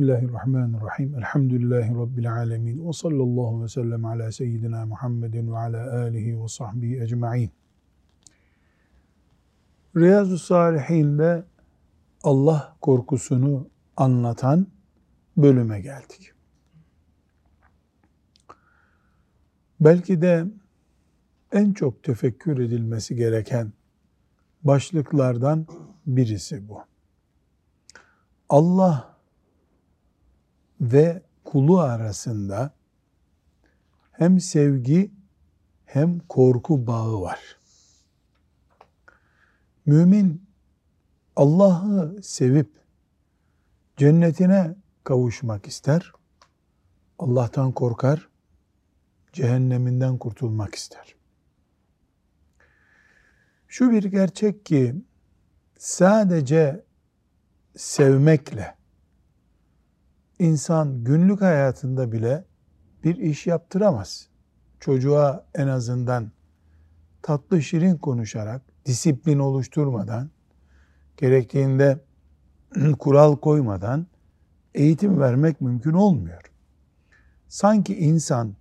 Bismillahirrahmanirrahim. Elhamdülillahi Rabbil alemin. Ve sallallahu ve sellem ala seyyidina Muhammedin ve ala alihi ve sahbihi ecma'in. Riyazu Salihin'de Allah korkusunu anlatan bölüme geldik. Belki de en çok tefekkür edilmesi gereken başlıklardan birisi bu. Allah ve kulu arasında hem sevgi hem korku bağı var. Mümin Allah'ı sevip cennetine kavuşmak ister. Allah'tan korkar, cehenneminden kurtulmak ister. Şu bir gerçek ki sadece sevmekle insan günlük hayatında bile bir iş yaptıramaz. Çocuğa en azından tatlı şirin konuşarak, disiplin oluşturmadan, gerektiğinde kural koymadan eğitim vermek mümkün olmuyor. Sanki insan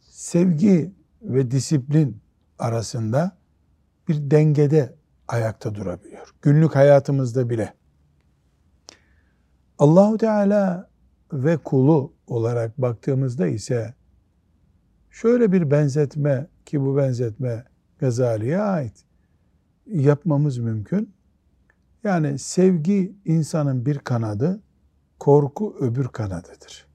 sevgi ve disiplin arasında bir dengede ayakta durabiliyor. Günlük hayatımızda bile. Allahu Teala ve kulu olarak baktığımızda ise şöyle bir benzetme ki bu benzetme Gazali'ye ait yapmamız mümkün. Yani sevgi insanın bir kanadı, korku öbür kanadıdır.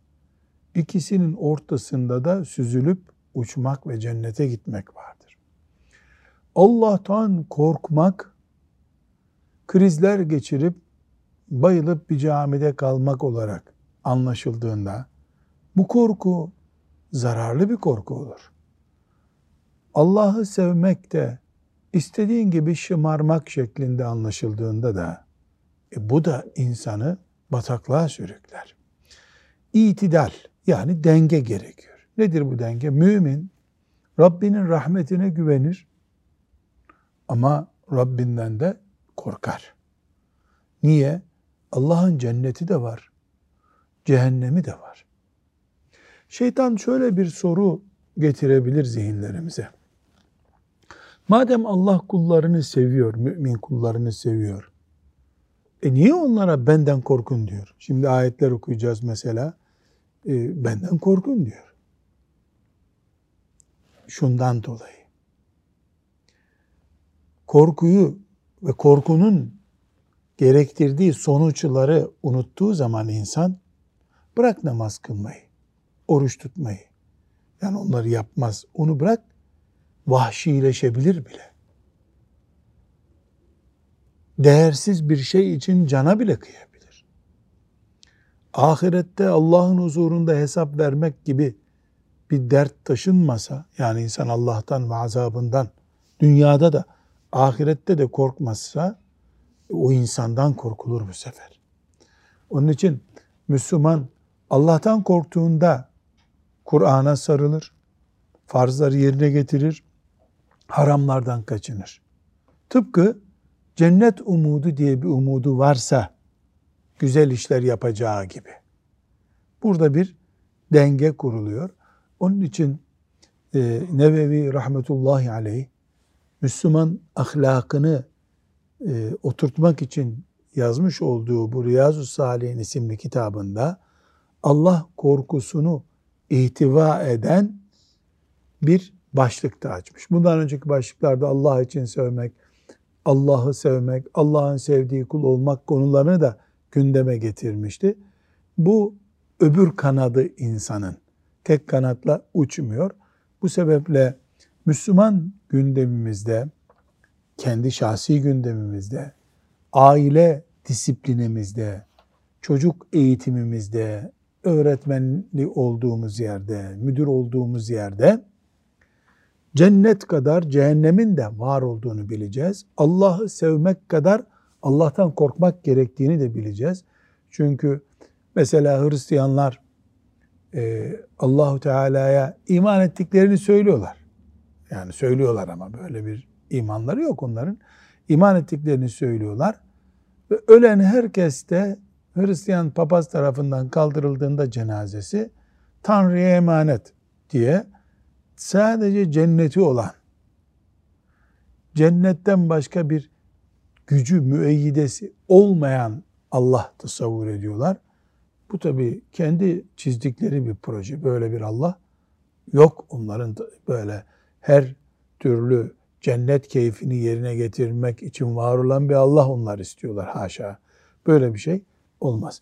İkisinin ortasında da süzülüp uçmak ve cennete gitmek vardır. Allah'tan korkmak, krizler geçirip bayılıp bir camide kalmak olarak anlaşıldığında bu korku zararlı bir korku olur. Allah'ı sevmek de istediğin gibi şımarmak şeklinde anlaşıldığında da e, bu da insanı bataklığa sürükler. İtidal yani denge gerekiyor. Nedir bu denge? Mümin Rabbinin rahmetine güvenir ama Rabbinden de korkar. Niye? Allah'ın cenneti de var. Cehennemi de var. Şeytan şöyle bir soru getirebilir zihinlerimize. Madem Allah kullarını seviyor, mümin kullarını seviyor. E niye onlara benden korkun diyor? Şimdi ayetler okuyacağız mesela. E, benden korkun diyor. Şundan dolayı. Korkuyu ve korkunun gerektirdiği sonuçları unuttuğu zaman insan bırak namaz kılmayı, oruç tutmayı. Yani onları yapmaz. Onu bırak vahşileşebilir bile. Değersiz bir şey için cana bile kıyabilir. Ahirette Allah'ın huzurunda hesap vermek gibi bir dert taşınmasa, yani insan Allah'tan ve azabından dünyada da ahirette de korkmazsa, o insandan korkulur bu sefer. Onun için Müslüman Allah'tan korktuğunda Kur'an'a sarılır, farzları yerine getirir, haramlardan kaçınır. Tıpkı cennet umudu diye bir umudu varsa güzel işler yapacağı gibi. Burada bir denge kuruluyor. Onun için e, Nevevi rahmetullahi aleyh Müslüman ahlakını e, oturtmak için yazmış olduğu bu Riyazu Salihin isimli kitabında Allah korkusunu ihtiva eden bir başlık da açmış. Bundan önceki başlıklarda Allah için sevmek, Allah'ı sevmek, Allah'ın sevdiği kul olmak konularını da gündeme getirmişti. Bu öbür kanadı insanın. Tek kanatla uçmuyor. Bu sebeple Müslüman gündemimizde kendi şahsi gündemimizde, aile disiplinimizde, çocuk eğitimimizde, öğretmenli olduğumuz yerde, müdür olduğumuz yerde cennet kadar cehennemin de var olduğunu bileceğiz. Allah'ı sevmek kadar Allah'tan korkmak gerektiğini de bileceğiz. Çünkü mesela Hristiyanlar e, Allahu Teala'ya iman ettiklerini söylüyorlar. Yani söylüyorlar ama böyle bir imanları yok onların. İman ettiklerini söylüyorlar. Ve ölen herkes de Hristiyan papaz tarafından kaldırıldığında cenazesi Tanrı'ya emanet diye sadece cenneti olan cennetten başka bir gücü müeyyidesi olmayan Allah tasavvur ediyorlar. Bu tabi kendi çizdikleri bir proje. Böyle bir Allah yok. Onların böyle her türlü cennet keyfini yerine getirmek için var olan bir Allah onlar istiyorlar haşa. Böyle bir şey olmaz.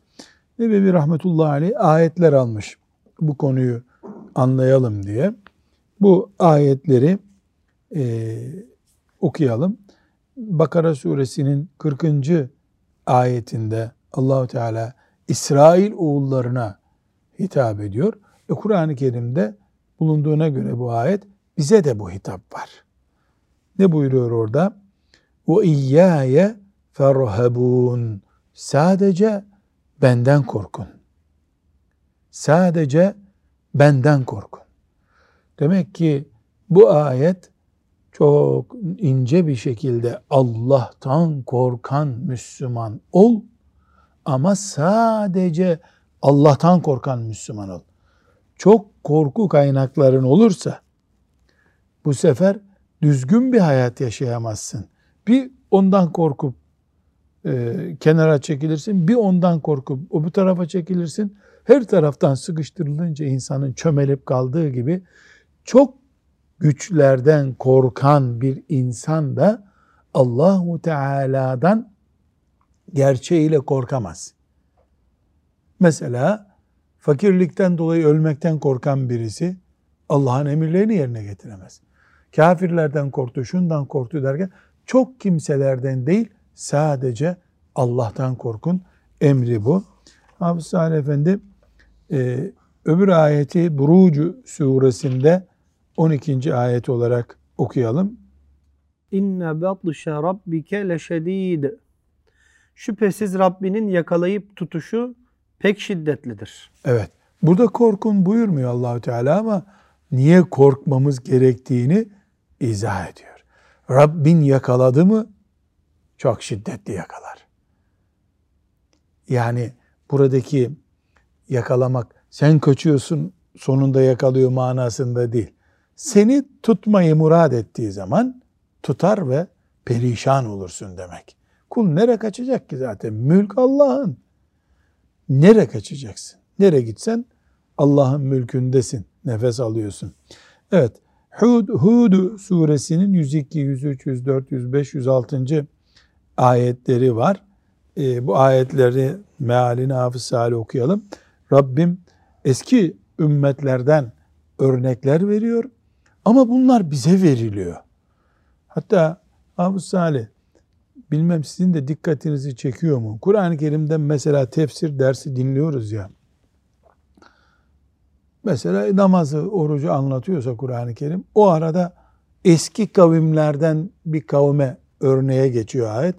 Nebevi rahmetullahi aleyh ayetler almış bu konuyu anlayalım diye. Bu ayetleri e, okuyalım. Bakara suresinin 40. ayetinde Allahu Teala İsrail oğullarına hitap ediyor. Ve Kur'an-ı Kerim'de bulunduğuna göre bu ayet bize de bu hitap var. Ne buyuruyor orada? O iyyâye ferhabun. Sadece benden korkun. Sadece benden korkun. Demek ki bu ayet çok ince bir şekilde Allah'tan korkan Müslüman ol ama sadece Allah'tan korkan Müslüman ol. Çok korku kaynakların olursa bu sefer düzgün bir hayat yaşayamazsın. Bir ondan korkup e, kenara çekilirsin, bir ondan korkup o bu tarafa çekilirsin. Her taraftan sıkıştırılınca insanın çömelip kaldığı gibi çok güçlerden korkan bir insan da Allahu Teala'dan gerçeğiyle korkamaz. Mesela fakirlikten dolayı ölmekten korkan birisi Allah'ın emirlerini yerine getiremez. Kafirlerden korktu, şundan korktu derken çok kimselerden değil sadece Allah'tan korkun emri bu. Hafız Salih Efendi e, öbür ayeti Burucu suresinde 12. ayet olarak okuyalım. İnne batşe rabbike leşedid. Şüphesiz Rabbinin yakalayıp tutuşu pek şiddetlidir. Evet. Burada korkun buyurmuyor Allahü Teala ama niye korkmamız gerektiğini izah ediyor. Rabbin yakaladı mı çok şiddetli yakalar. Yani buradaki yakalamak sen kaçıyorsun sonunda yakalıyor manasında değil. Seni tutmayı murad ettiği zaman tutar ve perişan olursun demek. Kul nere kaçacak ki zaten? Mülk Allah'ın. Nere kaçacaksın? Nere gitsen Allah'ın mülkündesin. Nefes alıyorsun. Evet. Hud, Hud suresinin 102, 103, 104, 105, 106. ayetleri var. E, bu ayetleri mealini hafız Salih okuyalım. Rabbim eski ümmetlerden örnekler veriyor ama bunlar bize veriliyor. Hatta Hafız Salih bilmem sizin de dikkatinizi çekiyor mu? Kur'an-ı Kerim'den mesela tefsir dersi dinliyoruz ya. Mesela namazı, orucu anlatıyorsa Kur'an-ı Kerim o arada eski kavimlerden bir kavme örneğe geçiyor ayet.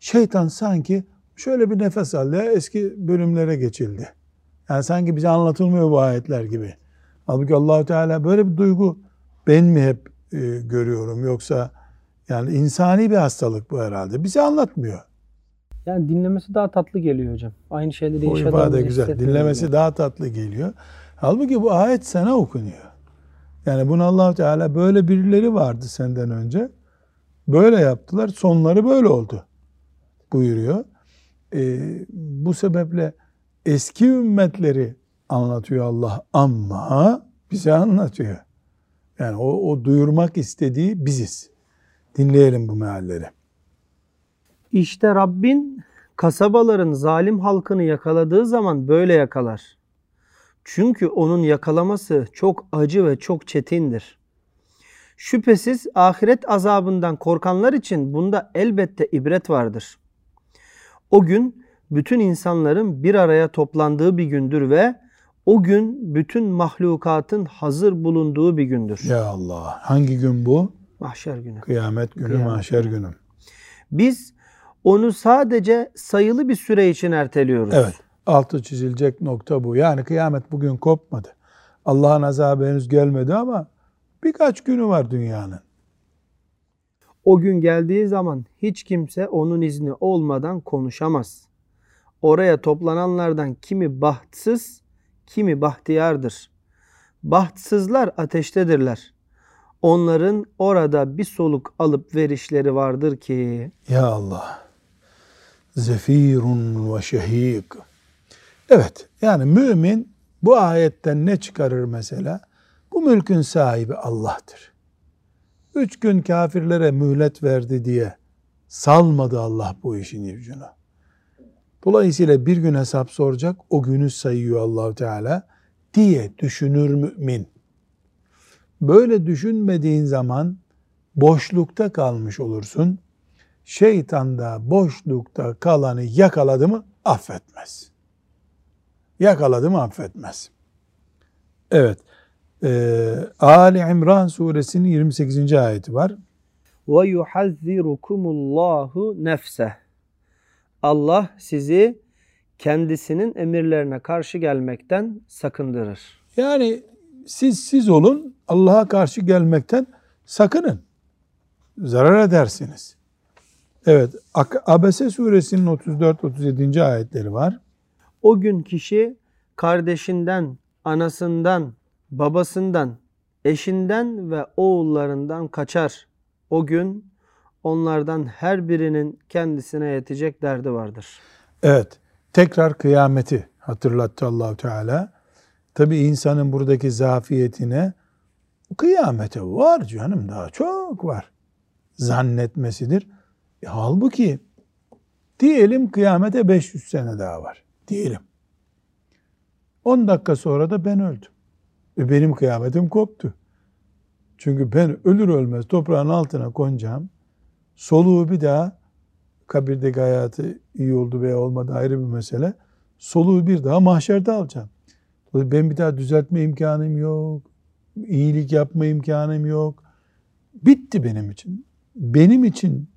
Şeytan sanki şöyle bir nefes aldı ya eski bölümlere geçildi. Yani sanki bize anlatılmıyor bu ayetler gibi. Halbuki allah Teala böyle bir duygu ben mi hep e, görüyorum yoksa yani insani bir hastalık bu herhalde. Bize anlatmıyor. Yani dinlemesi daha tatlı geliyor hocam. Aynı şeyleri O ifade güzel. Dinlemesi daha tatlı geliyor. Halbuki bu ayet sana okunuyor. Yani bunu allah Teala böyle birileri vardı senden önce. Böyle yaptılar. Sonları böyle oldu. Buyuruyor. Ee, bu sebeple eski ümmetleri anlatıyor Allah ama bize anlatıyor. Yani o, o duyurmak istediği biziz. Dinleyelim bu mealleri. İşte Rabbin kasabaların zalim halkını yakaladığı zaman böyle yakalar. Çünkü onun yakalaması çok acı ve çok çetindir. Şüphesiz ahiret azabından korkanlar için bunda elbette ibret vardır. O gün bütün insanların bir araya toplandığı bir gündür ve o gün bütün mahlukatın hazır bulunduğu bir gündür. Ya Allah. Hangi gün bu? Mahşer günü. Kıyamet günü, Kıyamet mahşer günü. Biz onu sadece sayılı bir süre için erteliyoruz. Evet. Altı çizilecek nokta bu. Yani kıyamet bugün kopmadı. Allah'ın azabı henüz gelmedi ama birkaç günü var dünyanın. O gün geldiği zaman hiç kimse onun izni olmadan konuşamaz. Oraya toplananlardan kimi bahtsız, kimi bahtiyardır. Bahtsızlar ateştedirler. Onların orada bir soluk alıp verişleri vardır ki Ya Allah. Zefirun ve şehik. Evet yani mümin bu ayetten ne çıkarır mesela? Bu mülkün sahibi Allah'tır. Üç gün kafirlere mühlet verdi diye salmadı Allah bu işin ucunu. Dolayısıyla bir gün hesap soracak, o günü sayıyor allah Teala diye düşünür mümin. Böyle düşünmediğin zaman boşlukta kalmış olursun. Şeytan da boşlukta kalanı yakaladı mı affetmez. Yakaladı mı affetmez. Evet. Ee, Ali İmran suresinin 28. ayeti var. ve yuhazzirukumullahu nefse. Allah sizi kendisinin emirlerine karşı gelmekten sakındırır. Yani siz siz olun Allah'a karşı gelmekten sakının. Zarar edersiniz. Evet Abese suresinin 34-37. ayetleri var. O gün kişi kardeşinden, anasından, babasından, eşinden ve oğullarından kaçar. O gün onlardan her birinin kendisine yetecek derdi vardır. Evet. Tekrar kıyameti hatırlattı Allahu Teala. Tabi insanın buradaki zafiyetine kıyamete var canım daha çok var. Zannetmesidir. E, halbuki diyelim kıyamete 500 sene daha var. Diyelim. 10 dakika sonra da ben öldüm. E benim kıyametim koptu. Çünkü ben ölür ölmez toprağın altına konacağım. Soluğu bir daha kabirdeki hayatı iyi oldu veya olmadı ayrı bir mesele. Soluğu bir daha mahşerde alacağım. Ben bir daha düzeltme imkanım yok. İyilik yapma imkanım yok. Bitti benim için. Benim için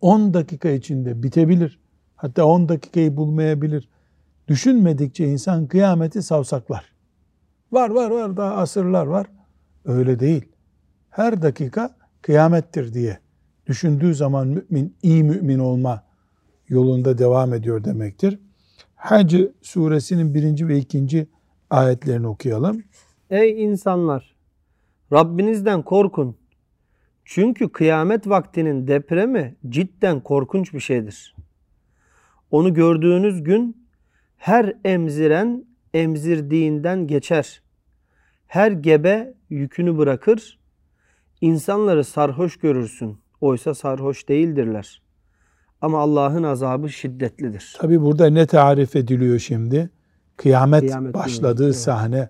10 dakika içinde bitebilir. Hatta 10 dakikayı bulmayabilir. Düşünmedikçe insan kıyameti savsaklar. Var var var daha asırlar var. Öyle değil. Her dakika kıyamettir diye düşündüğü zaman mümin iyi mümin olma yolunda devam ediyor demektir. Hac suresinin birinci ve ikinci ayetlerini okuyalım. Ey insanlar! Rabbinizden korkun. Çünkü kıyamet vaktinin depremi cidden korkunç bir şeydir. Onu gördüğünüz gün her emziren emzirdiğinden geçer. Her gebe yükünü bırakır. İnsanları sarhoş görürsün. Oysa sarhoş değildirler. Ama Allah'ın azabı şiddetlidir. Tabi burada ne tarif ediliyor şimdi? Kıyamet, Kıyamet başladığı evet. sahne.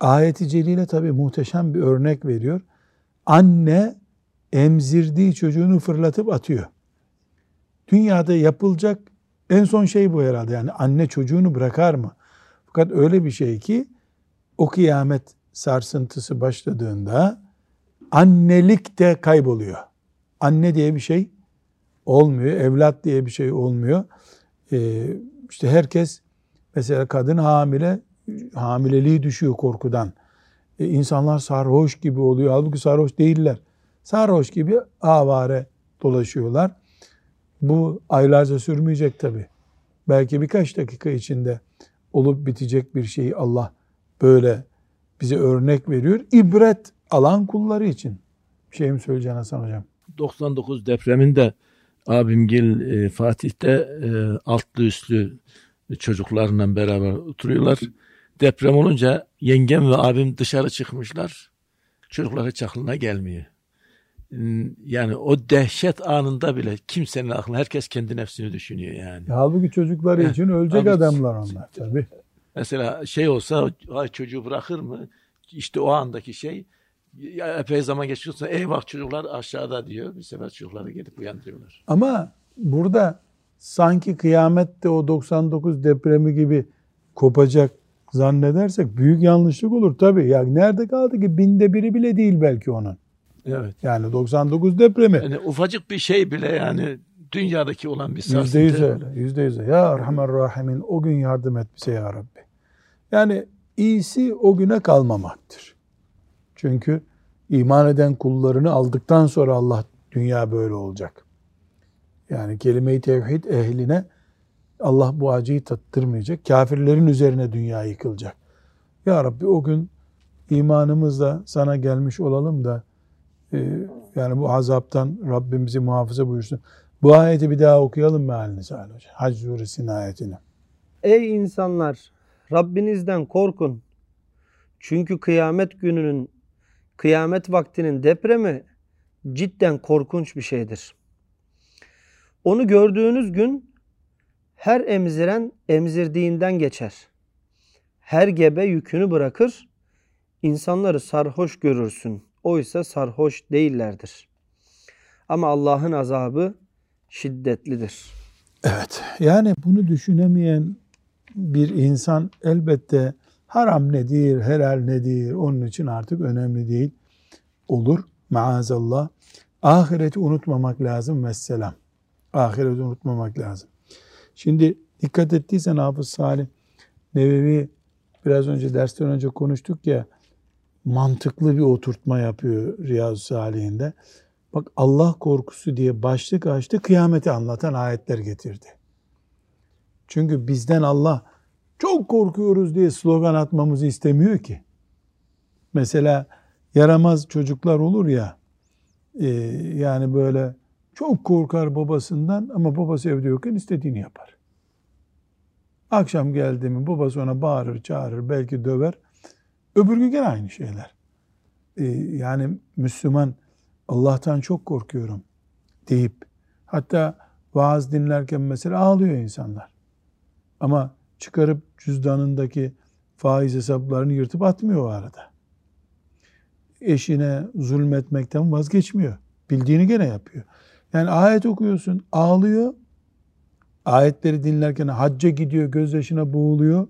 Ayeti Celile tabi muhteşem bir örnek veriyor. Anne emzirdiği çocuğunu fırlatıp atıyor. Dünyada yapılacak en son şey bu herhalde. Yani anne çocuğunu bırakar mı? Fakat öyle bir şey ki o kıyamet sarsıntısı başladığında annelik de kayboluyor. Anne diye bir şey olmuyor. Evlat diye bir şey olmuyor. Ee, işte herkes mesela kadın hamile hamileliği düşüyor korkudan. Ee, insanlar sarhoş gibi oluyor. Halbuki sarhoş değiller. Sarhoş gibi avare dolaşıyorlar. Bu aylarca sürmeyecek tabi. Belki birkaç dakika içinde olup bitecek bir şeyi Allah böyle bize örnek veriyor. İbret alan kulları için. Bir şey mi söyleyeceksin Hasan Hocam? 99 depreminde abimgil e, Fatih'te e, altlı üstlü çocuklarla beraber oturuyorlar. Deprem olunca yengem ve abim dışarı çıkmışlar. Çocuklar hiç aklına gelmiyor. Yani o dehşet anında bile kimsenin aklına herkes kendi nefsini düşünüyor yani. Ya, halbuki çocukları için ölecek abi, adamlar onlar tabii. Mesela şey olsa ay çocuğu bırakır mı? İşte o andaki şey ya epey zaman geçiyorsa eyvah çocuklar aşağıda diyor. Bir sefer çocukları gelip uyandırıyorlar. Ama burada sanki kıyamette o 99 depremi gibi kopacak zannedersek büyük yanlışlık olur tabii. Ya nerede kaldı ki binde biri bile değil belki onun. Evet. Yani 99 depremi. Yani ufacık bir şey bile yani dünyadaki olan bir sarsıntı. Yüzde yüz öyle. Yüzde yüz öyle. Ya Rahman Rahimin o gün yardım et bize ya Rabbi. Yani iyisi o güne kalmamaktır. Çünkü iman eden kullarını aldıktan sonra Allah dünya böyle olacak. Yani kelime-i tevhid ehline Allah bu acıyı tattırmayacak. Kafirlerin üzerine dünya yıkılacak. Ya Rabbi o gün imanımızla sana gelmiş olalım da yani bu azaptan Rabbimizi muhafaza buyursun. Bu ayeti bir daha okuyalım mı halinize Hocam? Hac suresinin ayetini. Ey insanlar! Rabbinizden korkun. Çünkü kıyamet gününün, kıyamet vaktinin depremi cidden korkunç bir şeydir. Onu gördüğünüz gün her emziren emzirdiğinden geçer. Her gebe yükünü bırakır. İnsanları sarhoş görürsün. Oysa sarhoş değillerdir. Ama Allah'ın azabı şiddetlidir. Evet. Yani bunu düşünemeyen bir insan elbette haram nedir, helal nedir onun için artık önemli değil olur maazallah. Ahireti unutmamak lazım vesselam. Ahireti unutmamak lazım. Şimdi dikkat ettiysen Hafız Salih Nevevi biraz önce dersten önce konuştuk ya mantıklı bir oturtma yapıyor Riyazu Salih'inde. Bak Allah korkusu diye başlık açtı kıyameti anlatan ayetler getirdi. Çünkü bizden Allah çok korkuyoruz diye slogan atmamızı istemiyor ki. Mesela yaramaz çocuklar olur ya e, yani böyle çok korkar babasından ama babası evde yokken istediğini yapar. Akşam geldi mi babası ona bağırır, çağırır, belki döver. Öbür gün gene aynı şeyler. Ee, yani Müslüman Allah'tan çok korkuyorum deyip hatta vaaz dinlerken mesela ağlıyor insanlar. Ama çıkarıp cüzdanındaki faiz hesaplarını yırtıp atmıyor o arada. Eşine zulmetmekten vazgeçmiyor. Bildiğini gene yapıyor. Yani ayet okuyorsun, ağlıyor. Ayetleri dinlerken hacca gidiyor, gözyaşına boğuluyor.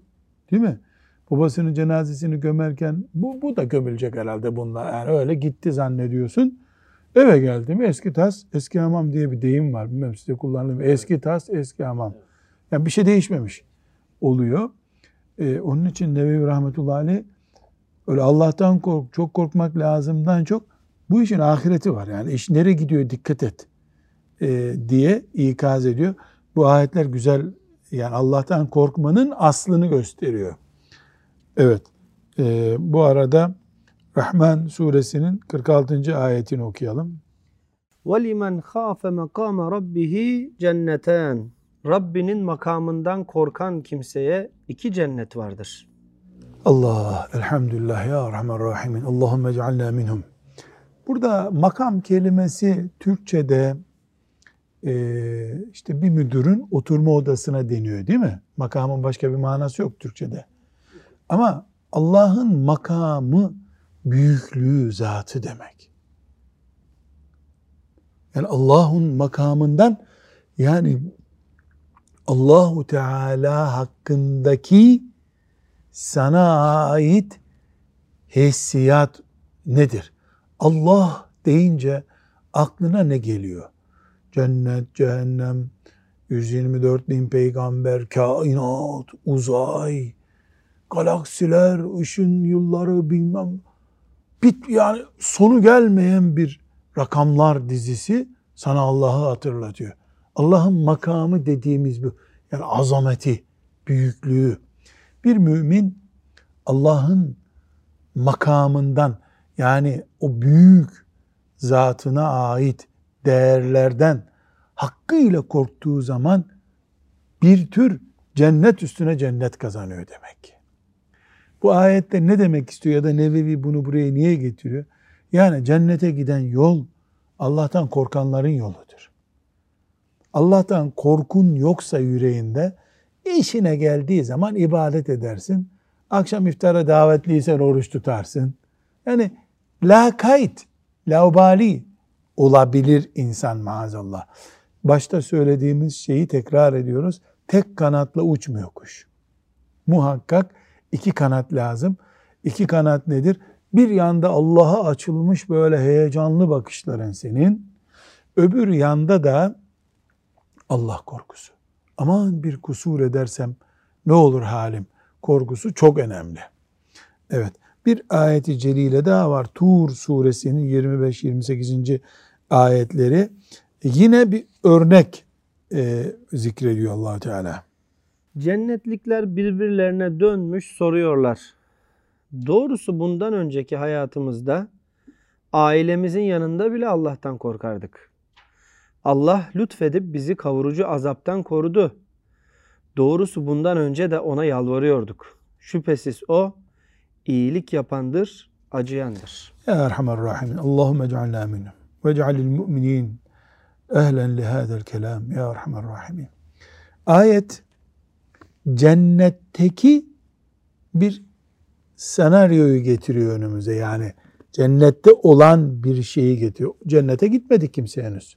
Değil mi? Babasının cenazesini gömerken bu, bu da gömülecek herhalde bunlar. Yani öyle gitti zannediyorsun. Eve geldi mi eski tas, eski hamam diye bir deyim var. Bilmem size kullanılıyor. Eski tas, eski hamam. Yani bir şey değişmemiş oluyor. Ee, onun için Nebevi Rahmetullahi Aleyh öyle Allah'tan kork, çok korkmak lazımdan çok bu işin ahireti var. Yani iş nereye gidiyor dikkat et e, diye ikaz ediyor. Bu ayetler güzel yani Allah'tan korkmanın aslını gösteriyor. Evet. E, bu arada Rahman suresinin 46. ayetini okuyalım. وَلِمَنْ خَافَ مَقَامَ رَبِّهِ cenneten. Rabbinin makamından korkan kimseye iki cennet vardır. Allah, elhamdülillah ya Rahman Rahimin. Allahümme cealna minhum. Burada makam kelimesi Türkçe'de e, işte bir müdürün oturma odasına deniyor değil mi? Makamın başka bir manası yok Türkçe'de. Ama Allah'ın makamı büyüklüğü zatı demek. Yani Allah'ın makamından yani Allahu Teala hakkındaki sana ait hissiyat nedir? Allah deyince aklına ne geliyor? Cennet, cehennem, 124 bin peygamber, kainat, uzay, galaksiler, ışın yılları bilmem bit yani sonu gelmeyen bir rakamlar dizisi sana Allah'ı hatırlatıyor. Allah'ın makamı dediğimiz bu. Yani azameti, büyüklüğü. Bir mümin Allah'ın makamından yani o büyük zatına ait değerlerden hakkıyla korktuğu zaman bir tür cennet üstüne cennet kazanıyor demek. Bu ayette ne demek istiyor ya da Nevevi bunu buraya niye getiriyor? Yani cennete giden yol Allah'tan korkanların yoludur. Allah'tan korkun yoksa yüreğinde işine geldiği zaman ibadet edersin. Akşam iftara davetliysen oruç tutarsın. Yani lakayt, laubali olabilir insan maazallah. Başta söylediğimiz şeyi tekrar ediyoruz. Tek kanatla uçmuyor kuş. Muhakkak iki kanat lazım. İki kanat nedir? Bir yanda Allah'a açılmış böyle heyecanlı bakışların senin. Öbür yanda da Allah korkusu. Aman bir kusur edersem ne olur halim korkusu çok önemli. Evet bir ayeti celile daha var. Tur suresinin 25-28. ayetleri. Yine bir örnek e, zikrediyor allah Teala. Cennetlikler birbirlerine dönmüş soruyorlar. Doğrusu bundan önceki hayatımızda ailemizin yanında bile Allah'tan korkardık. Allah lütfedip bizi kavurucu azaptan korudu. Doğrusu bundan önce de ona yalvarıyorduk. Şüphesiz o iyilik yapandır, acıyandır. Ya Erhamer Rahimin. Allahümme ec'alna minhum. Ve ec'alil mu'minin ehlen lihâzel kelam. Ya Erhamer Rahimin. Ayet cennetteki bir senaryoyu getiriyor önümüze. Yani cennette olan bir şeyi getiriyor. Cennete gitmedik kimse henüz.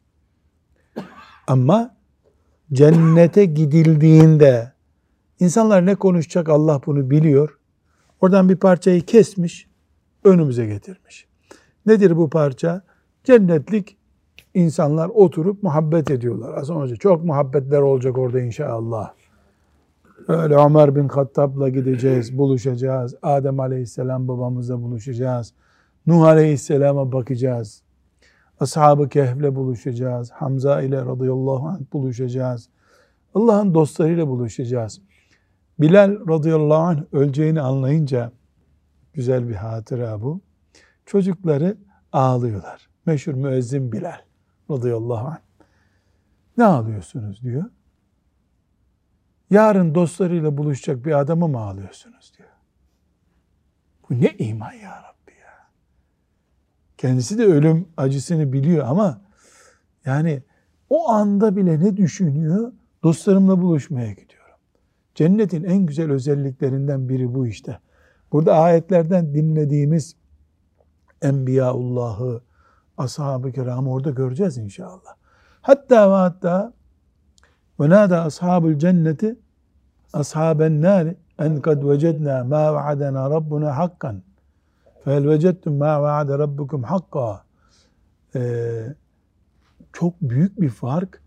Ama cennete gidildiğinde insanlar ne konuşacak Allah bunu biliyor. Oradan bir parçayı kesmiş, önümüze getirmiş. Nedir bu parça? Cennetlik insanlar oturup muhabbet ediyorlar. Hasan Hoca çok muhabbetler olacak orada inşallah. Öyle Ömer bin Hattab'la gideceğiz, buluşacağız. Adem Aleyhisselam babamızla buluşacağız. Nuh Aleyhisselam'a bakacağız. Ashab-ı Kehf'le buluşacağız. Hamza ile radıyallahu anh buluşacağız. Allah'ın dostlarıyla buluşacağız. Bilal radıyallahu anh öleceğini anlayınca güzel bir hatıra bu. Çocukları ağlıyorlar. Meşhur müezzin Bilal radıyallahu anh. Ne ağlıyorsunuz diyor. Yarın dostlarıyla buluşacak bir adamı mı ağlıyorsunuz diyor. Bu ne iman ya Rabbi ya. Kendisi de ölüm acısını biliyor ama yani o anda bile ne düşünüyor? Dostlarımla buluşmaya gidiyorum. Cennetin en güzel özelliklerinden biri bu işte. Burada ayetlerden dinlediğimiz Enbiyaullah'ı, ashab-ı kiramı orada göreceğiz inşallah. Hatta ve hatta ve nâdâ ashabul cenneti ashaben nâri en kad vecednâ mâ vaadena rabbuna hakkan fel vecettum mâ vaade rabbukum hakka çok büyük bir fark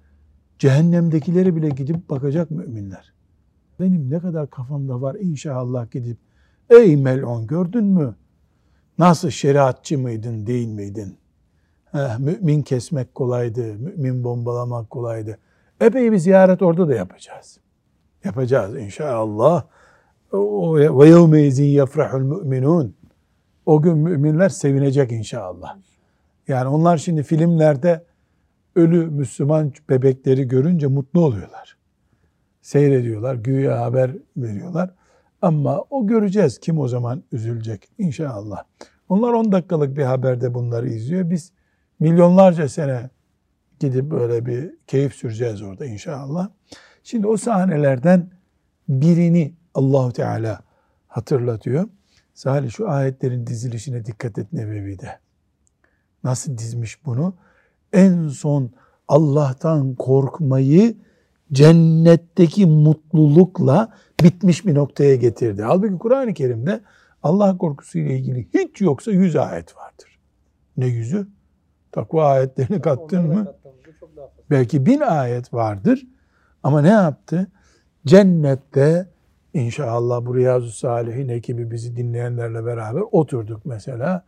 cehennemdekileri bile gidip bakacak müminler. Benim ne kadar kafamda var inşallah gidip ey mel'un gördün mü? Nasıl şeriatçı mıydın değil miydin? Eh, mümin kesmek kolaydı, mümin bombalamak kolaydı. Epey bir ziyaret orada da yapacağız. Yapacağız inşallah. Ve yevme izin yefrahul müminun. O gün müminler sevinecek inşallah. Yani onlar şimdi filmlerde ölü Müslüman bebekleri görünce mutlu oluyorlar. Seyrediyorlar, güya haber veriyorlar. Ama o göreceğiz kim o zaman üzülecek inşallah. Onlar 10 dakikalık bir haberde bunları izliyor. Biz milyonlarca sene gidip böyle bir keyif süreceğiz orada inşallah. Şimdi o sahnelerden birini Allahu Teala hatırlatıyor. Salih şu ayetlerin dizilişine dikkat et Nebevi'de. Nasıl dizmiş bunu? En son Allah'tan korkmayı cennetteki mutlulukla bitmiş bir noktaya getirdi. Halbuki Kur'an-ı Kerim'de Allah korkusu ile ilgili hiç yoksa yüz ayet vardır. Ne yüzü? Takva ayetlerini kattın mı? Belki bin ayet vardır. Ama ne yaptı? Cennette inşallah bu Riyazu Salihin ekibi bizi dinleyenlerle beraber oturduk mesela.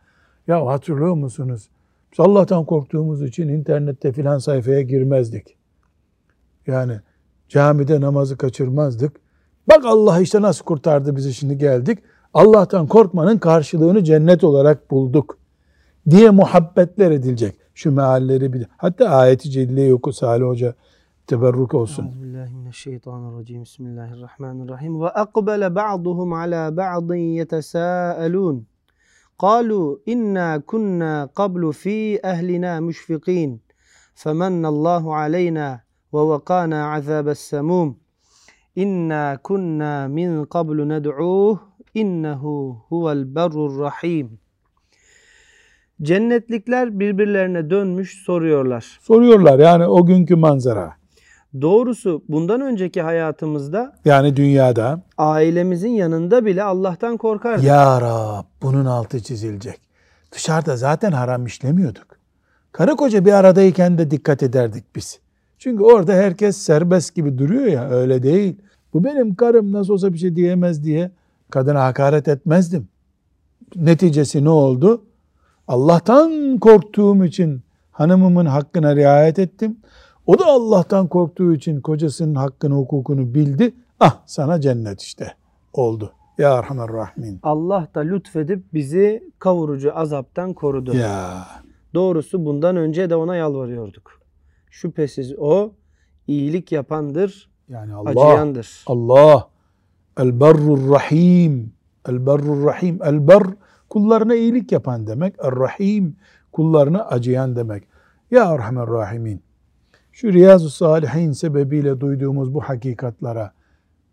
Ya hatırlıyor musunuz? Biz Allah'tan korktuğumuz için internette filan sayfaya girmezdik. Yani camide namazı kaçırmazdık. Bak Allah işte nasıl kurtardı bizi şimdi geldik. Allah'tan korkmanın karşılığını cennet olarak bulduk diye muhabbetler edilecek. Şu mealleri bir Hatta ayeti celleyi oku Salih Hoca teberruk olsun. Euzubillahimineşşeytanirracim. Bismillahirrahmanirrahim. Ve akbele ba'duhum ala ba'din yetesâelûn. قالوا إنا كنا قبل في أهلنا مشفقين فمن الله علينا ووقانا عذاب السموم إنا كنا من قبل ندعوه إنه هو البر الرحيم Cennetlikler birbirlerine dönmüş soruyorlar. Soruyorlar yani o günkü manzara. Doğrusu bundan önceki hayatımızda Yani dünyada ailemizin yanında bile Allah'tan korkardık. ya Rab bunun altı çizilecek. Dışarıda zaten haram işlemiyorduk. Karı koca bir aradayken de dikkat ederdik biz. Çünkü orada herkes serbest gibi duruyor ya öyle değil. Bu benim karım nasıl olsa bir şey diyemez diye kadına hakaret etmezdim. Neticesi ne oldu? Allah'tan korktuğum için hanımımın hakkına riayet ettim. O da Allah'tan korktuğu için kocasının hakkını, hukukunu bildi. Ah sana cennet işte oldu. Ya Erhamer Rahimin. Allah da lütfedip bizi kavurucu azaptan korudu. Ya Doğrusu bundan önce de ona yalvarıyorduk. Şüphesiz o iyilik yapandır, yani Allah acıyandır. Allah El Berrur Rahim El Berrur Rahim El Ber kullarına iyilik yapan demek. El Rahim kullarına acıyan demek. Ya Erhamer Rahimin. Şu Riyazu Salihin sebebiyle duyduğumuz bu hakikatlara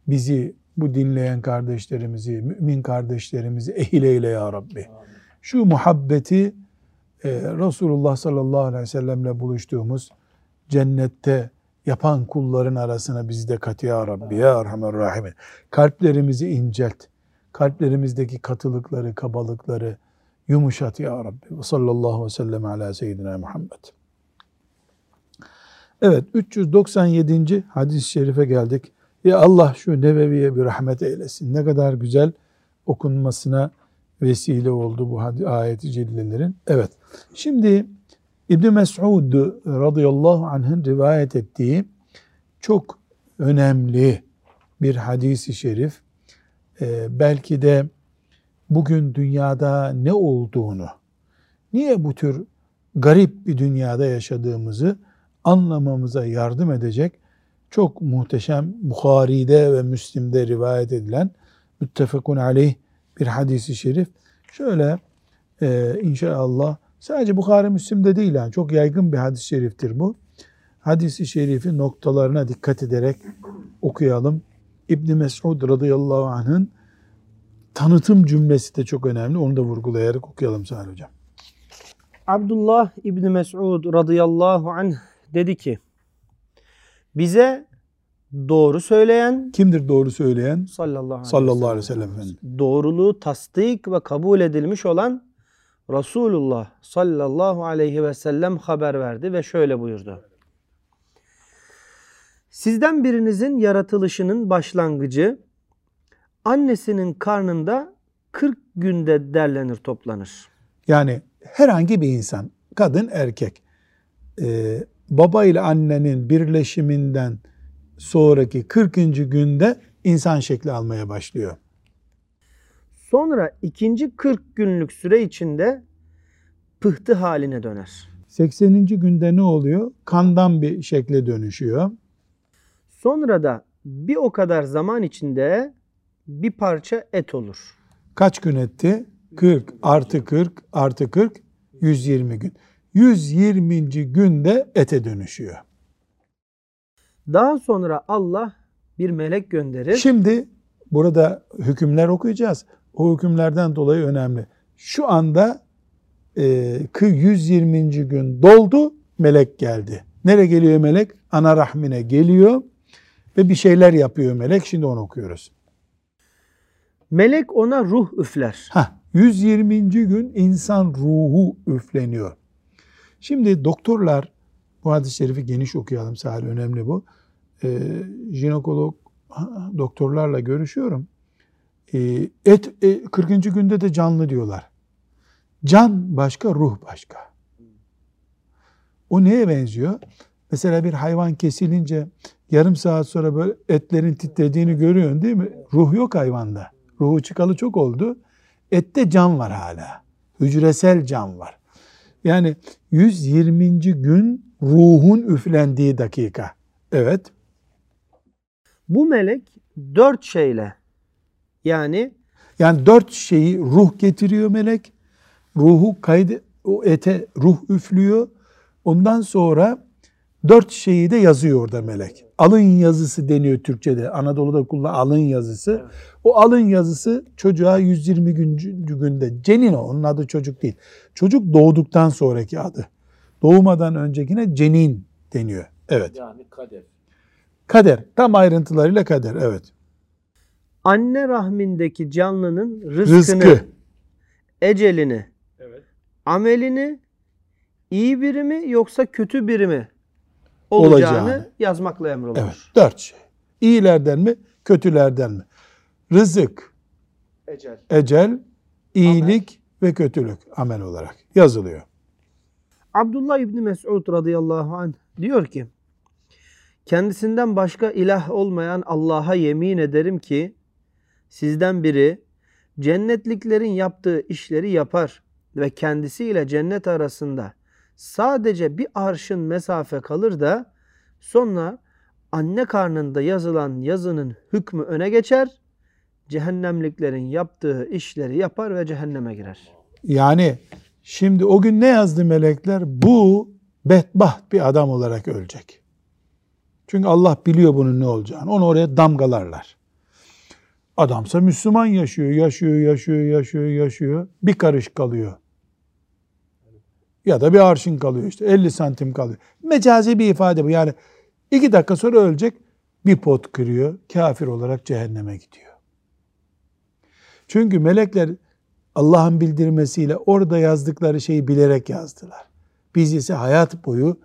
bizi, bu dinleyen kardeşlerimizi, mümin kardeşlerimizi ehil eyle ya Rabbi. Şu muhabbeti e, Resulullah sallallahu aleyhi ve sellemle buluştuğumuz cennette yapan kulların arasına bizi de kat ya Rabbi ya Erhamer Rahimin. Kalplerimizi incelt. Kalplerimizdeki katılıkları, kabalıkları yumuşat ya Rabbi. Ve sallallahu ve sellem ala seyyidina Muhammed. Evet 397. hadis-i şerife geldik. Ya Allah şu Nebevi'ye bir rahmet eylesin. Ne kadar güzel okunmasına vesile oldu bu ayet-i cellelerin. Evet. Şimdi İbn Mes'ud radıyallahu anh'ın rivayet ettiği çok önemli bir hadisi şerif. Ee, belki de bugün dünyada ne olduğunu, niye bu tür garip bir dünyada yaşadığımızı anlamamıza yardım edecek çok muhteşem Bukhari'de ve Müslim'de rivayet edilen müttefekun aleyh bir hadisi şerif. Şöyle e, inşallah sadece Bukhari Müslim'de değil yani çok yaygın bir hadis-i şeriftir bu. Hadisi şerifi noktalarına dikkat ederek okuyalım. İbn Mes'ud radıyallahu anh'ın tanıtım cümlesi de çok önemli. Onu da vurgulayarak okuyalım Salih Hocam. Abdullah İbni Mes'ud radıyallahu anh dedi ki bize doğru söyleyen Kimdir doğru söyleyen? sallallahu aleyhi, Sallallahu aleyhi ve sellem Efendimiz. doğruluğu tasdik ve kabul edilmiş olan Resulullah sallallahu aleyhi ve sellem haber verdi ve şöyle buyurdu. Sizden birinizin yaratılışının başlangıcı annesinin karnında 40 günde derlenir toplanır. Yani herhangi bir insan, kadın, erkek, e, baba ile annenin birleşiminden sonraki 40. günde insan şekli almaya başlıyor. Sonra ikinci 40 günlük süre içinde pıhtı haline döner. 80. günde ne oluyor? Kandan bir şekle dönüşüyor. Sonra da bir o kadar zaman içinde bir parça et olur. Kaç gün etti? 40 artı 40 artı 40 120 gün. 120. günde ete dönüşüyor. Daha sonra Allah bir melek gönderir. Şimdi burada hükümler okuyacağız. O hükümlerden dolayı önemli. Şu anda e, 120. gün doldu, melek geldi. Nereye geliyor melek? Ana rahmine geliyor ve bir şeyler yapıyor melek. Şimdi onu okuyoruz. Melek ona ruh üfler. Hah, 120. gün insan ruhu üfleniyor. Şimdi doktorlar, bu hadis-i şerifi geniş okuyalım Salih, önemli bu. Ee, jinekolog doktorlarla görüşüyorum. Ee, et e, 40. günde de canlı diyorlar. Can başka, ruh başka. O neye benziyor? Mesela bir hayvan kesilince yarım saat sonra böyle etlerin titrediğini görüyorsun değil mi? Ruh yok hayvanda. Ruhu çıkalı çok oldu. Ette can var hala. Hücresel can var. Yani 120. gün ruhun üflendiği dakika. Evet. Bu melek dört şeyle yani Yani dört şeyi ruh getiriyor melek. Ruhu kaydı, o ete ruh üflüyor. Ondan sonra dört şeyi de yazıyor orada melek. Alın yazısı deniyor Türkçe'de. Anadolu'da kullanılan alın yazısı. O alın yazısı çocuğa 120 gün, günde. Cenin o. Onun adı çocuk değil. Çocuk doğduktan sonraki adı. Doğmadan öncekine cenin deniyor. Evet. Yani kader. Kader. Tam ayrıntılarıyla kader. Evet. anne rahmindeki canlının rızkını, Rızkı. ecelini, Evet. amelini iyi biri mi yoksa kötü biri mi olacağını, Olacağını. yazmakla emrolunur. Evet. Dört şey. İyilerden mi? Kötülerden mi? Rızık, Ecel. ecel, iyilik ve kötülük amel olarak yazılıyor. Abdullah İbni Mes'ud radıyallahu anh diyor ki Kendisinden başka ilah olmayan Allah'a yemin ederim ki sizden biri cennetliklerin yaptığı işleri yapar ve kendisiyle cennet arasında sadece bir arşın mesafe kalır da sonra anne karnında yazılan yazının hükmü öne geçer. Cehennemliklerin yaptığı işleri yapar ve cehenneme girer. Yani şimdi o gün ne yazdı melekler? Bu bedbaht bir adam olarak ölecek. Çünkü Allah biliyor bunun ne olacağını. Onu oraya damgalarlar. Adamsa Müslüman yaşıyor, yaşıyor, yaşıyor, yaşıyor, yaşıyor. Bir karış kalıyor. Ya da bir arşın kalıyor işte. 50 santim kalıyor. Mecazi bir ifade bu. Yani iki dakika sonra ölecek. Bir pot kırıyor. Kafir olarak cehenneme gidiyor. Çünkü melekler Allah'ın bildirmesiyle orada yazdıkları şeyi bilerek yazdılar. Biz ise hayat boyu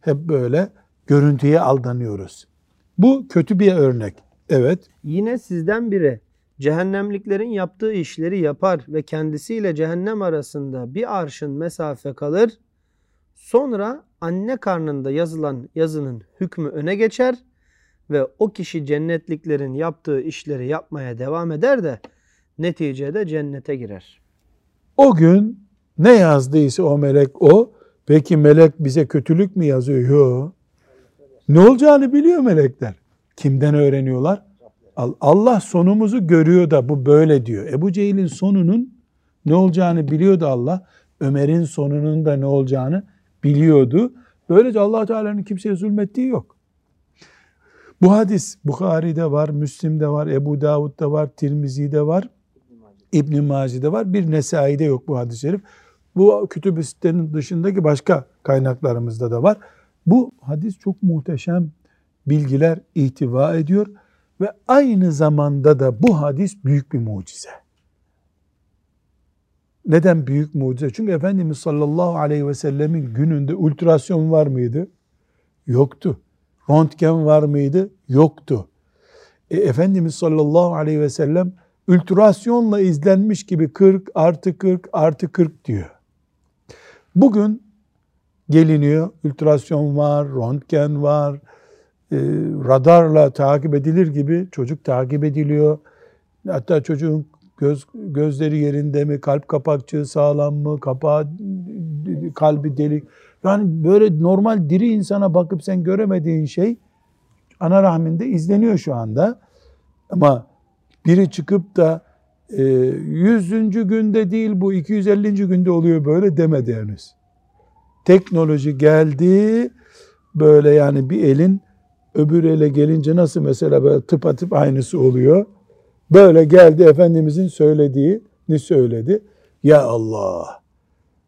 hep böyle görüntüye aldanıyoruz. Bu kötü bir örnek. Evet. Yine sizden biri cehennemliklerin yaptığı işleri yapar ve kendisiyle cehennem arasında bir arşın mesafe kalır. Sonra anne karnında yazılan yazının hükmü öne geçer ve o kişi cennetliklerin yaptığı işleri yapmaya devam eder de neticede cennete girer. O gün ne yazdıysa o melek o. Peki melek bize kötülük mü yazıyor? Yok. Ne olacağını biliyor melekler. Kimden öğreniyorlar? Allah sonumuzu görüyor da bu böyle diyor. Ebu Cehil'in sonunun ne olacağını biliyordu Allah. Ömer'in sonunun da ne olacağını biliyordu. Böylece allah Teala'nın kimseye zulmettiği yok. Bu hadis Bukhari'de var, Müslim'de var, Ebu Davud'da var, Tirmizi'de var, İbn-i Maci'de var. Bir Nesai'de yok bu hadis-i şerif. Bu kütüb dışındaki başka kaynaklarımızda da var. Bu hadis çok muhteşem bilgiler ihtiva ediyor ve aynı zamanda da bu hadis büyük bir mucize. Neden büyük mucize? Çünkü Efendimiz sallallahu aleyhi ve sellemin gününde ultrasyon var mıydı? Yoktu. Röntgen var mıydı? Yoktu. E, Efendimiz sallallahu aleyhi ve sellem ultrasyonla izlenmiş gibi 40 artı 40 artı 40 diyor. Bugün geliniyor, ultrasyon var, röntgen var, radarla takip edilir gibi çocuk takip ediliyor. Hatta çocuğun göz gözleri yerinde mi, kalp kapakçığı sağlam mı, kapağı kalbi delik. Yani böyle normal diri insana bakıp sen göremediğin şey ana rahminde izleniyor şu anda. Ama biri çıkıp da e, 100. günde değil bu 250. günde oluyor böyle demedi henüz. Teknoloji geldi böyle yani bir elin öbür ele gelince nasıl mesela böyle tıpatıp aynısı oluyor. Böyle geldi Efendimizin söylediğini söyledi. Ya Allah!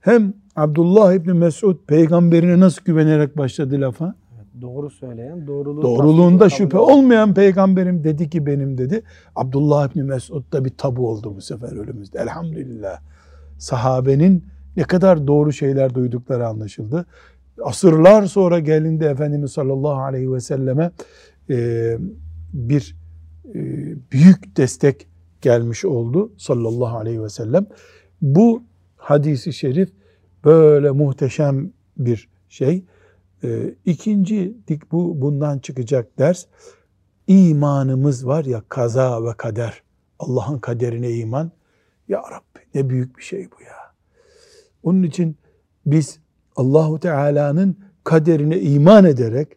Hem Abdullah İbni Mesud peygamberine nasıl güvenerek başladı lafa? Doğru söyleyen, doğruluğu doğruluğunda şüphe olmayan peygamberim dedi ki benim dedi. Abdullah İbni Mesud da bir tabu oldu bu sefer ölümüzde. Elhamdülillah. Sahabenin ne kadar doğru şeyler duydukları anlaşıldı. Asırlar sonra gelindi Efendimiz sallallahu aleyhi ve selleme e, bir e, büyük destek gelmiş oldu sallallahu aleyhi ve sellem. Bu hadisi şerif böyle muhteşem bir şey. E, ikinci dik bu bundan çıkacak ders imanımız var ya kaza ve kader. Allah'ın kaderine iman. Ya Rabbi ne büyük bir şey bu ya. Onun için biz Allahu Teala'nın kaderine iman ederek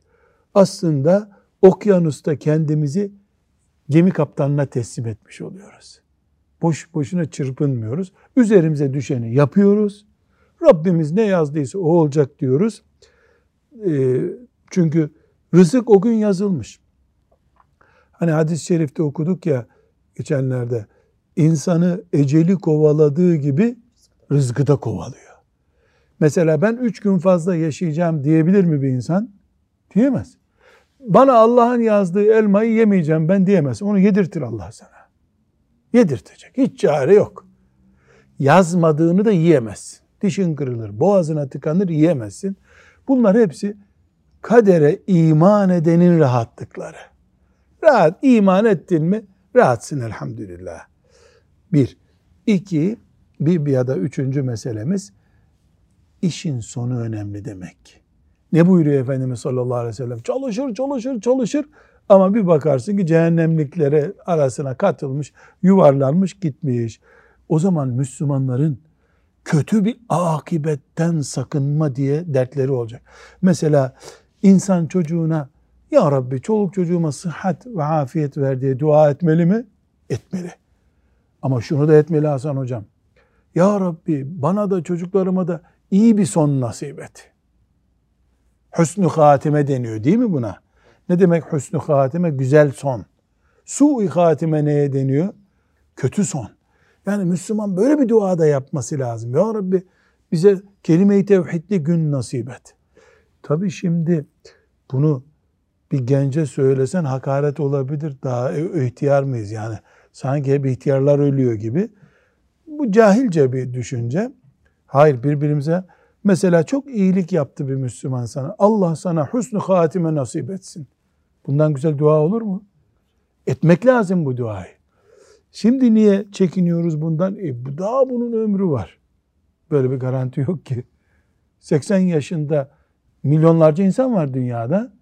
aslında okyanusta kendimizi gemi kaptanına teslim etmiş oluyoruz. Boş boşuna çırpınmıyoruz. Üzerimize düşeni yapıyoruz. Rabbimiz ne yazdıysa o olacak diyoruz. E, çünkü rızık o gün yazılmış. Hani hadis-i şerifte okuduk ya geçenlerde insanı eceli kovaladığı gibi rızkı da kovalıyor. Mesela ben üç gün fazla yaşayacağım diyebilir mi bir insan? Diyemez. Bana Allah'ın yazdığı elmayı yemeyeceğim ben diyemez. Onu yedirtir Allah sana. Yedirtecek. Hiç çare yok. Yazmadığını da yiyemezsin. Dişin kırılır, boğazına tıkanır yiyemezsin. Bunlar hepsi kadere iman edenin rahatlıkları. Rahat iman ettin mi rahatsın elhamdülillah. Bir. iki bir ya da üçüncü meselemiz işin sonu önemli demek. Ne buyuruyor Efendimiz sallallahu aleyhi ve sellem? Çalışır, çalışır, çalışır ama bir bakarsın ki cehennemliklere arasına katılmış, yuvarlanmış, gitmiş. O zaman Müslümanların kötü bir akibetten sakınma diye dertleri olacak. Mesela insan çocuğuna ya Rabbi çoluk çocuğuma sıhhat ve afiyet ver diye dua etmeli mi? Etmeli. Ama şunu da etmeli Hasan hocam. Ya Rabbi bana da çocuklarıma da iyi bir son nasip et. Hüsnü hatime deniyor değil mi buna? Ne demek hüsnü hatime? Güzel son. Su-i hatime neye deniyor? Kötü son. Yani Müslüman böyle bir dua da yapması lazım. Ya Rabbi bize kelime-i tevhidli gün nasip et. Tabi şimdi bunu bir gence söylesen hakaret olabilir. Daha ihtiyar mıyız yani? Sanki hep ihtiyarlar ölüyor gibi. Bu cahilce bir düşünce. Hayır birbirimize mesela çok iyilik yaptı bir Müslüman sana. Allah sana husnü hatime nasip etsin. Bundan güzel dua olur mu? Etmek lazım bu duayı. Şimdi niye çekiniyoruz bundan? E, daha bunun ömrü var. Böyle bir garanti yok ki. 80 yaşında milyonlarca insan var dünyada.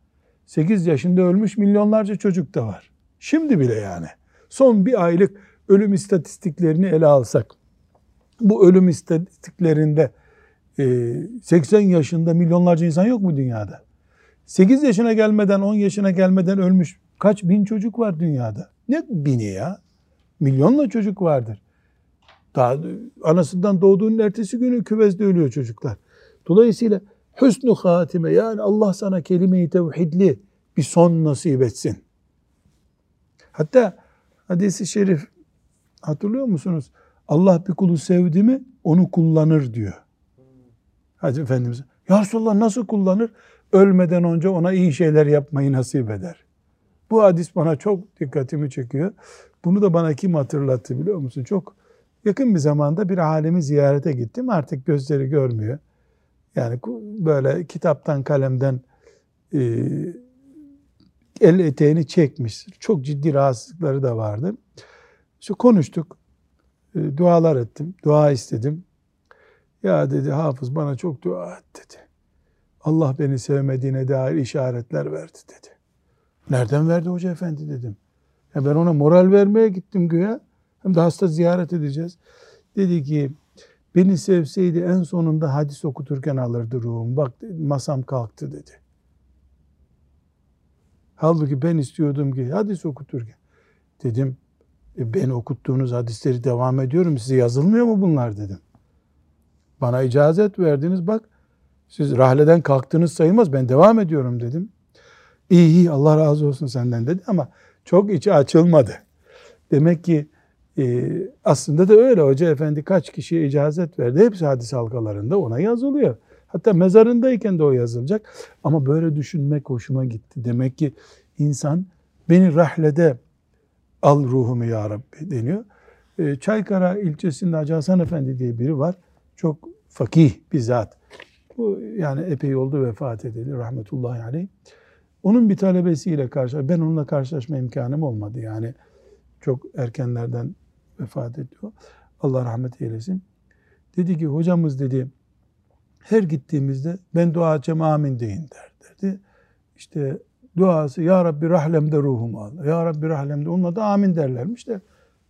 8 yaşında ölmüş milyonlarca çocuk da var. Şimdi bile yani. Son bir aylık ölüm istatistiklerini ele alsak. Bu ölüm istatistiklerinde 80 e, yaşında milyonlarca insan yok mu dünyada? 8 yaşına gelmeden 10 yaşına gelmeden ölmüş kaç bin çocuk var dünyada? Ne bini ya? Milyonla çocuk vardır. Daha anasından doğduğunun ertesi günü küvezde ölüyor çocuklar. Dolayısıyla hüsnü hatime yani Allah sana kelime-i tevhidli bir son nasip etsin. Hatta hadisi şerif hatırlıyor musunuz? Allah bir kulu sevdi mi onu kullanır diyor. Hadi Efendimiz. Ya Resulallah nasıl kullanır? Ölmeden önce ona iyi şeyler yapmayı nasip eder. Bu hadis bana çok dikkatimi çekiyor. Bunu da bana kim hatırlattı biliyor musun? Çok yakın bir zamanda bir alemi ziyarete gittim. Artık gözleri görmüyor. Yani böyle kitaptan kalemden e, el eteğini çekmiş. Çok ciddi rahatsızlıkları da vardı. İşte konuştuk. E, dualar ettim. Dua istedim. Ya dedi hafız bana çok dua et dedi. Allah beni sevmediğine dair işaretler verdi dedi. Nereden verdi hoca efendi dedim. Ya ben ona moral vermeye gittim güya. Hem de hasta ziyaret edeceğiz. Dedi ki beni sevseydi en sonunda hadis okuturken alırdı ruhum. Bak masam kalktı dedi. Halbuki ben istiyordum ki hadis okuturken. Dedim e, ben okuttuğunuz hadisleri devam ediyorum. Size yazılmıyor mu bunlar dedim. Bana icazet verdiniz bak. Siz rahleden kalktınız sayılmaz. Ben devam ediyorum dedim. İyi iyi Allah razı olsun senden dedi ama çok içi açılmadı. Demek ki e, aslında da öyle. Hoca efendi kaç kişiye icazet verdi. Hepsi hadis halkalarında ona yazılıyor. Hatta mezarındayken de o yazılacak. Ama böyle düşünmek hoşuma gitti. Demek ki insan beni rahlede al ruhumu ya Rabbi deniyor. E, Çaykara ilçesinde Hacı Hasan Efendi diye biri var. Çok fakih bir zat. Bu yani epey oldu vefat edildi rahmetullahi aleyh. Onun bir talebesiyle karşı, ben onunla karşılaşma imkanım olmadı. Yani çok erkenlerden vefat ediyor. Allah rahmet eylesin. Dedi ki hocamız dedi her gittiğimizde ben dua edeceğim amin deyin der dedi. İşte duası Ya Rabbi rahlemde ruhumu al. Ya Rabbi rahlemde onunla da amin derlermiş de.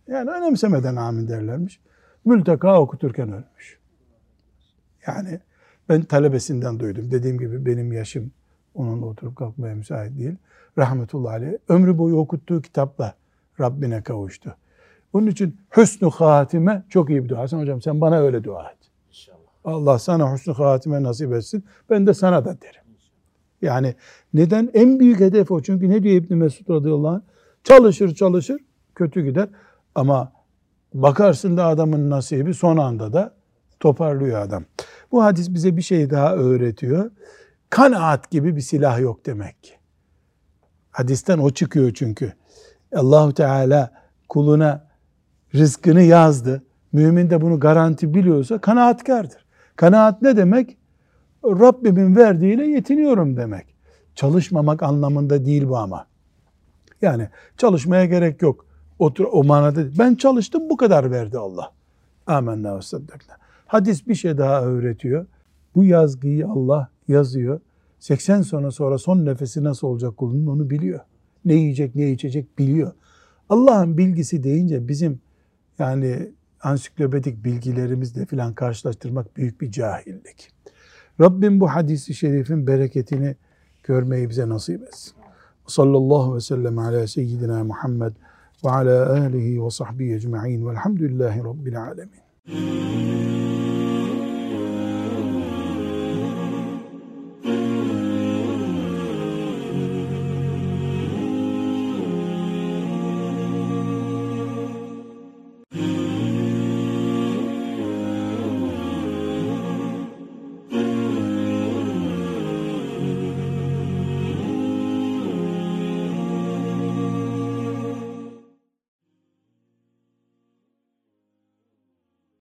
Yani önemsemeden amin derlermiş. Mülteka okuturken ölmüş. Yani ben talebesinden duydum. Dediğim gibi benim yaşım Onunla oturup kalkmaya müsait değil. Rahmetullahi aleyh. Ömrü boyu okuttuğu kitapla Rabbine kavuştu. Onun için hüsnü hatime çok iyi bir dua. Hasan hocam sen bana öyle dua et. İnşallah. Allah sana hüsnü hatime nasip etsin. Ben de sana da derim. Yani neden? En büyük hedef o. Çünkü ne diyor İbn Mesud radıyallahu anh? Çalışır çalışır kötü gider. Ama bakarsın da adamın nasibi son anda da toparlıyor adam. Bu hadis bize bir şey daha öğretiyor. Kanaat gibi bir silah yok demek ki. Hadisten o çıkıyor çünkü. Allahu Teala kuluna rızkını yazdı. Mümin de bunu garanti biliyorsa kanaatkardır. Kanaat ne demek? Rabbimin verdiğiyle yetiniyorum demek. Çalışmamak anlamında değil bu ama. Yani çalışmaya gerek yok. Otur, o manada ben çalıştım bu kadar verdi Allah. Amenna ve saddakna. Hadis bir şey daha öğretiyor. Bu yazgıyı Allah yazıyor. 80 sene sonra son nefesi nasıl olacak kulunun onu biliyor. Ne yiyecek, ne içecek biliyor. Allah'ın bilgisi deyince bizim yani ansiklopedik bilgilerimizle filan karşılaştırmak büyük bir cahillik. Rabbim bu hadisi şerifin bereketini görmeyi bize nasip etsin. Sallallahu ve sellem ala seyyidina Muhammed ve ala alihi ve sahbihi ecma'in velhamdülillahi rabbil alemin.